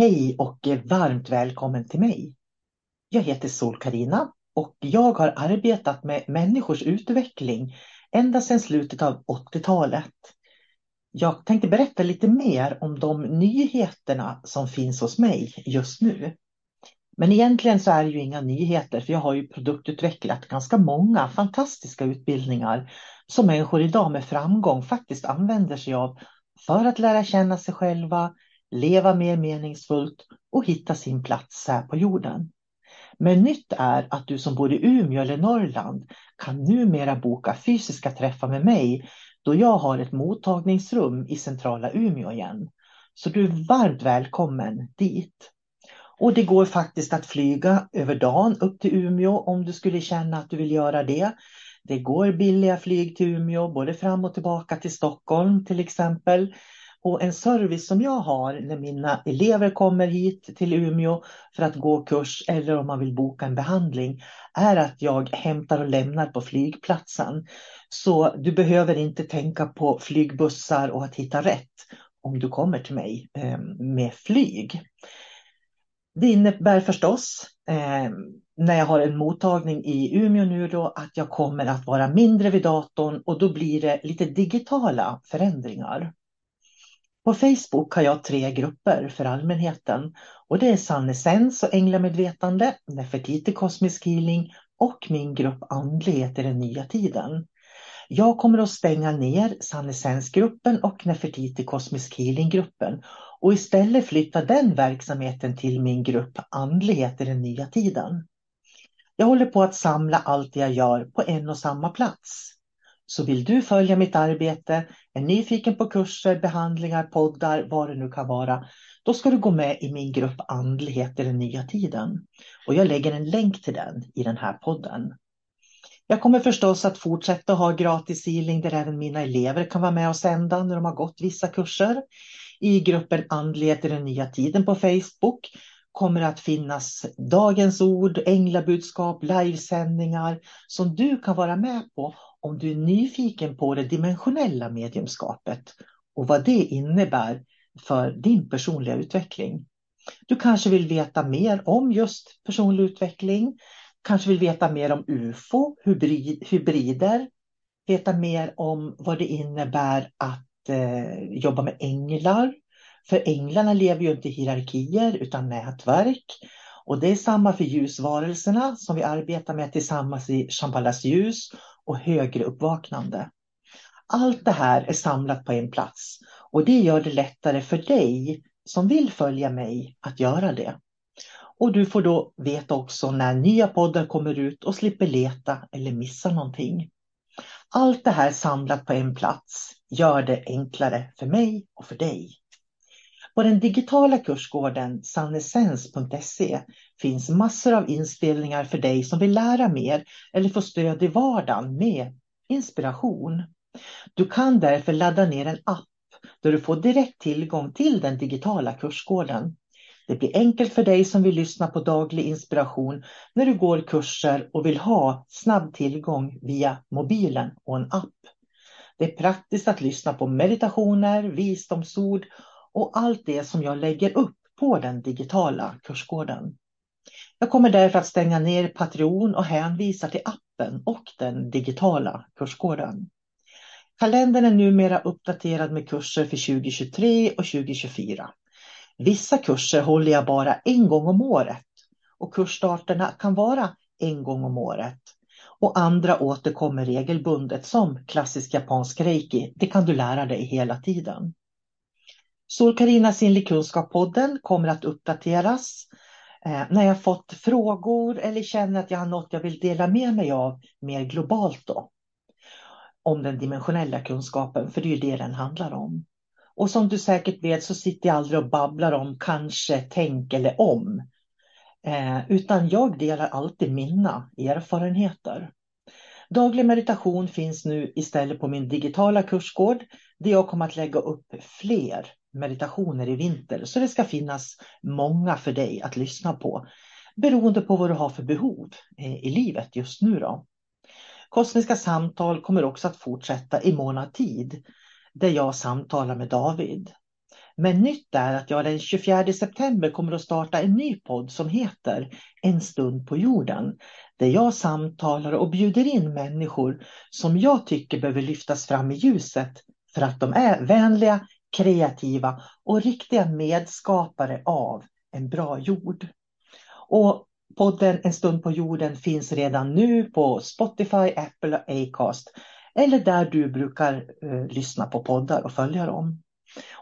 Hej och varmt välkommen till mig. Jag heter sol karina och jag har arbetat med människors utveckling ända sedan slutet av 80-talet. Jag tänkte berätta lite mer om de nyheterna som finns hos mig just nu. Men egentligen så är det ju inga nyheter för jag har ju produktutvecklat ganska många fantastiska utbildningar som människor idag med framgång faktiskt använder sig av för att lära känna sig själva, leva mer meningsfullt och hitta sin plats här på jorden. Men nytt är att du som bor i Umeå eller Norrland kan numera boka fysiska träffar med mig då jag har ett mottagningsrum i centrala Umeå igen. Så du är varmt välkommen dit. Och det går faktiskt att flyga över dagen upp till Umeå om du skulle känna att du vill göra det. Det går billiga flyg till Umeå, både fram och tillbaka till Stockholm till exempel. Och en service som jag har när mina elever kommer hit till Umeå för att gå kurs eller om man vill boka en behandling är att jag hämtar och lämnar på flygplatsen. Så du behöver inte tänka på flygbussar och att hitta rätt om du kommer till mig ehm, med flyg. Det innebär förstås eh, när jag har en mottagning i Umeå nu då att jag kommer att vara mindre vid datorn och då blir det lite digitala förändringar. På Facebook har jag tre grupper för allmänheten och det är Sannesens och Änglamedvetande, Nefertiti Kosmisk Healing och min grupp Andlighet i den nya tiden. Jag kommer att stänga ner Sannesens-gruppen och Nefertiti Kosmisk Healing-gruppen och istället flytta den verksamheten till min grupp Andlighet i den nya tiden. Jag håller på att samla allt jag gör på en och samma plats. Så vill du följa mitt arbete, är nyfiken på kurser, behandlingar, poddar, vad det nu kan vara, då ska du gå med i min grupp Andlighet i den nya tiden. Och jag lägger en länk till den i den här podden. Jag kommer förstås att fortsätta ha gratis healing där även mina elever kan vara med och sända när de har gått vissa kurser. I gruppen Andlighet i den nya tiden på Facebook kommer att finnas dagens ord, änglabudskap, livesändningar som du kan vara med på om du är nyfiken på det dimensionella mediumskapet och vad det innebär för din personliga utveckling. Du kanske vill veta mer om just personlig utveckling, kanske vill veta mer om UFO, hybrid, hybrider, veta mer om vad det innebär att eh, jobba med änglar. För änglarna lever ju inte i hierarkier utan nätverk. Och det är samma för ljusvarelserna som vi arbetar med tillsammans i Shambhalas ljus och högre uppvaknande. Allt det här är samlat på en plats och det gör det lättare för dig som vill följa mig att göra det. Och du får då veta också när nya poddar kommer ut och slipper leta eller missa någonting. Allt det här samlat på en plats gör det enklare för mig och för dig. På den digitala kursgården sannessens.se finns massor av inspelningar för dig som vill lära mer eller få stöd i vardagen med inspiration. Du kan därför ladda ner en app där du får direkt tillgång till den digitala kursgården. Det blir enkelt för dig som vill lyssna på daglig inspiration när du går kurser och vill ha snabb tillgång via mobilen och en app. Det är praktiskt att lyssna på meditationer, visdomsord och allt det som jag lägger upp på den digitala kursgården. Jag kommer därför att stänga ner Patreon och hänvisa till appen och den digitala kursgården. Kalendern är numera uppdaterad med kurser för 2023 och 2024. Vissa kurser håller jag bara en gång om året och kursstarterna kan vara en gång om året. Och andra återkommer regelbundet som klassisk japansk reiki. Det kan du lära dig hela tiden. Sol-Carina inlig kunskap-podden kommer att uppdateras eh, när jag fått frågor eller känner att jag har något jag vill dela med mig av mer globalt då. Om den dimensionella kunskapen, för det är ju det den handlar om. Och som du säkert vet så sitter jag aldrig och babblar om kanske, tänk eller om. Eh, utan jag delar alltid mina erfarenheter. Daglig meditation finns nu istället på min digitala kursgård där jag kommer att lägga upp fler meditationer i vinter. Så det ska finnas många för dig att lyssna på beroende på vad du har för behov eh, i livet just nu. Då. Kosmiska samtal kommer också att fortsätta i månad tid där jag samtalar med David. Men nytt är att jag den 24 september kommer att starta en ny podd som heter En stund på jorden. Där jag samtalar och bjuder in människor som jag tycker behöver lyftas fram i ljuset för att de är vänliga, kreativa och riktiga medskapare av en bra jord. Och podden En stund på jorden finns redan nu på Spotify, Apple och Acast eller där du brukar eh, lyssna på poddar och följa dem.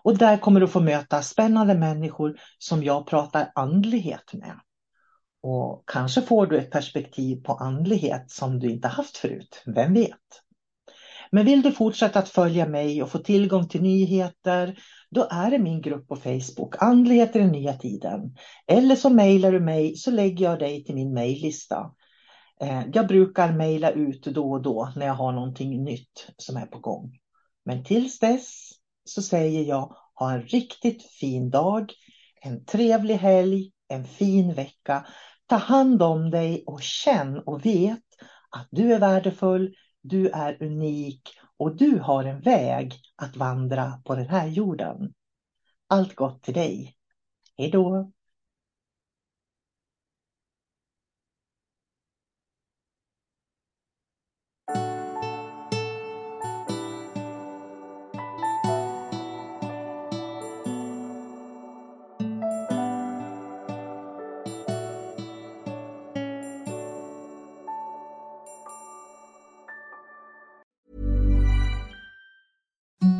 Och där kommer du få möta spännande människor som jag pratar andlighet med. Och kanske får du ett perspektiv på andlighet som du inte haft förut, vem vet? Men vill du fortsätta att följa mig och få tillgång till nyheter, då är det min grupp på Facebook, Andlighet i den nya tiden. Eller så mejlar du mig så lägger jag dig till min mejllista. Eh, jag brukar mejla ut då och då när jag har någonting nytt som är på gång. Men tills dess så säger jag ha en riktigt fin dag, en trevlig helg, en fin vecka. Ta hand om dig och känn och vet att du är värdefull, du är unik och du har en väg att vandra på den här jorden. Allt gott till dig. Hej då!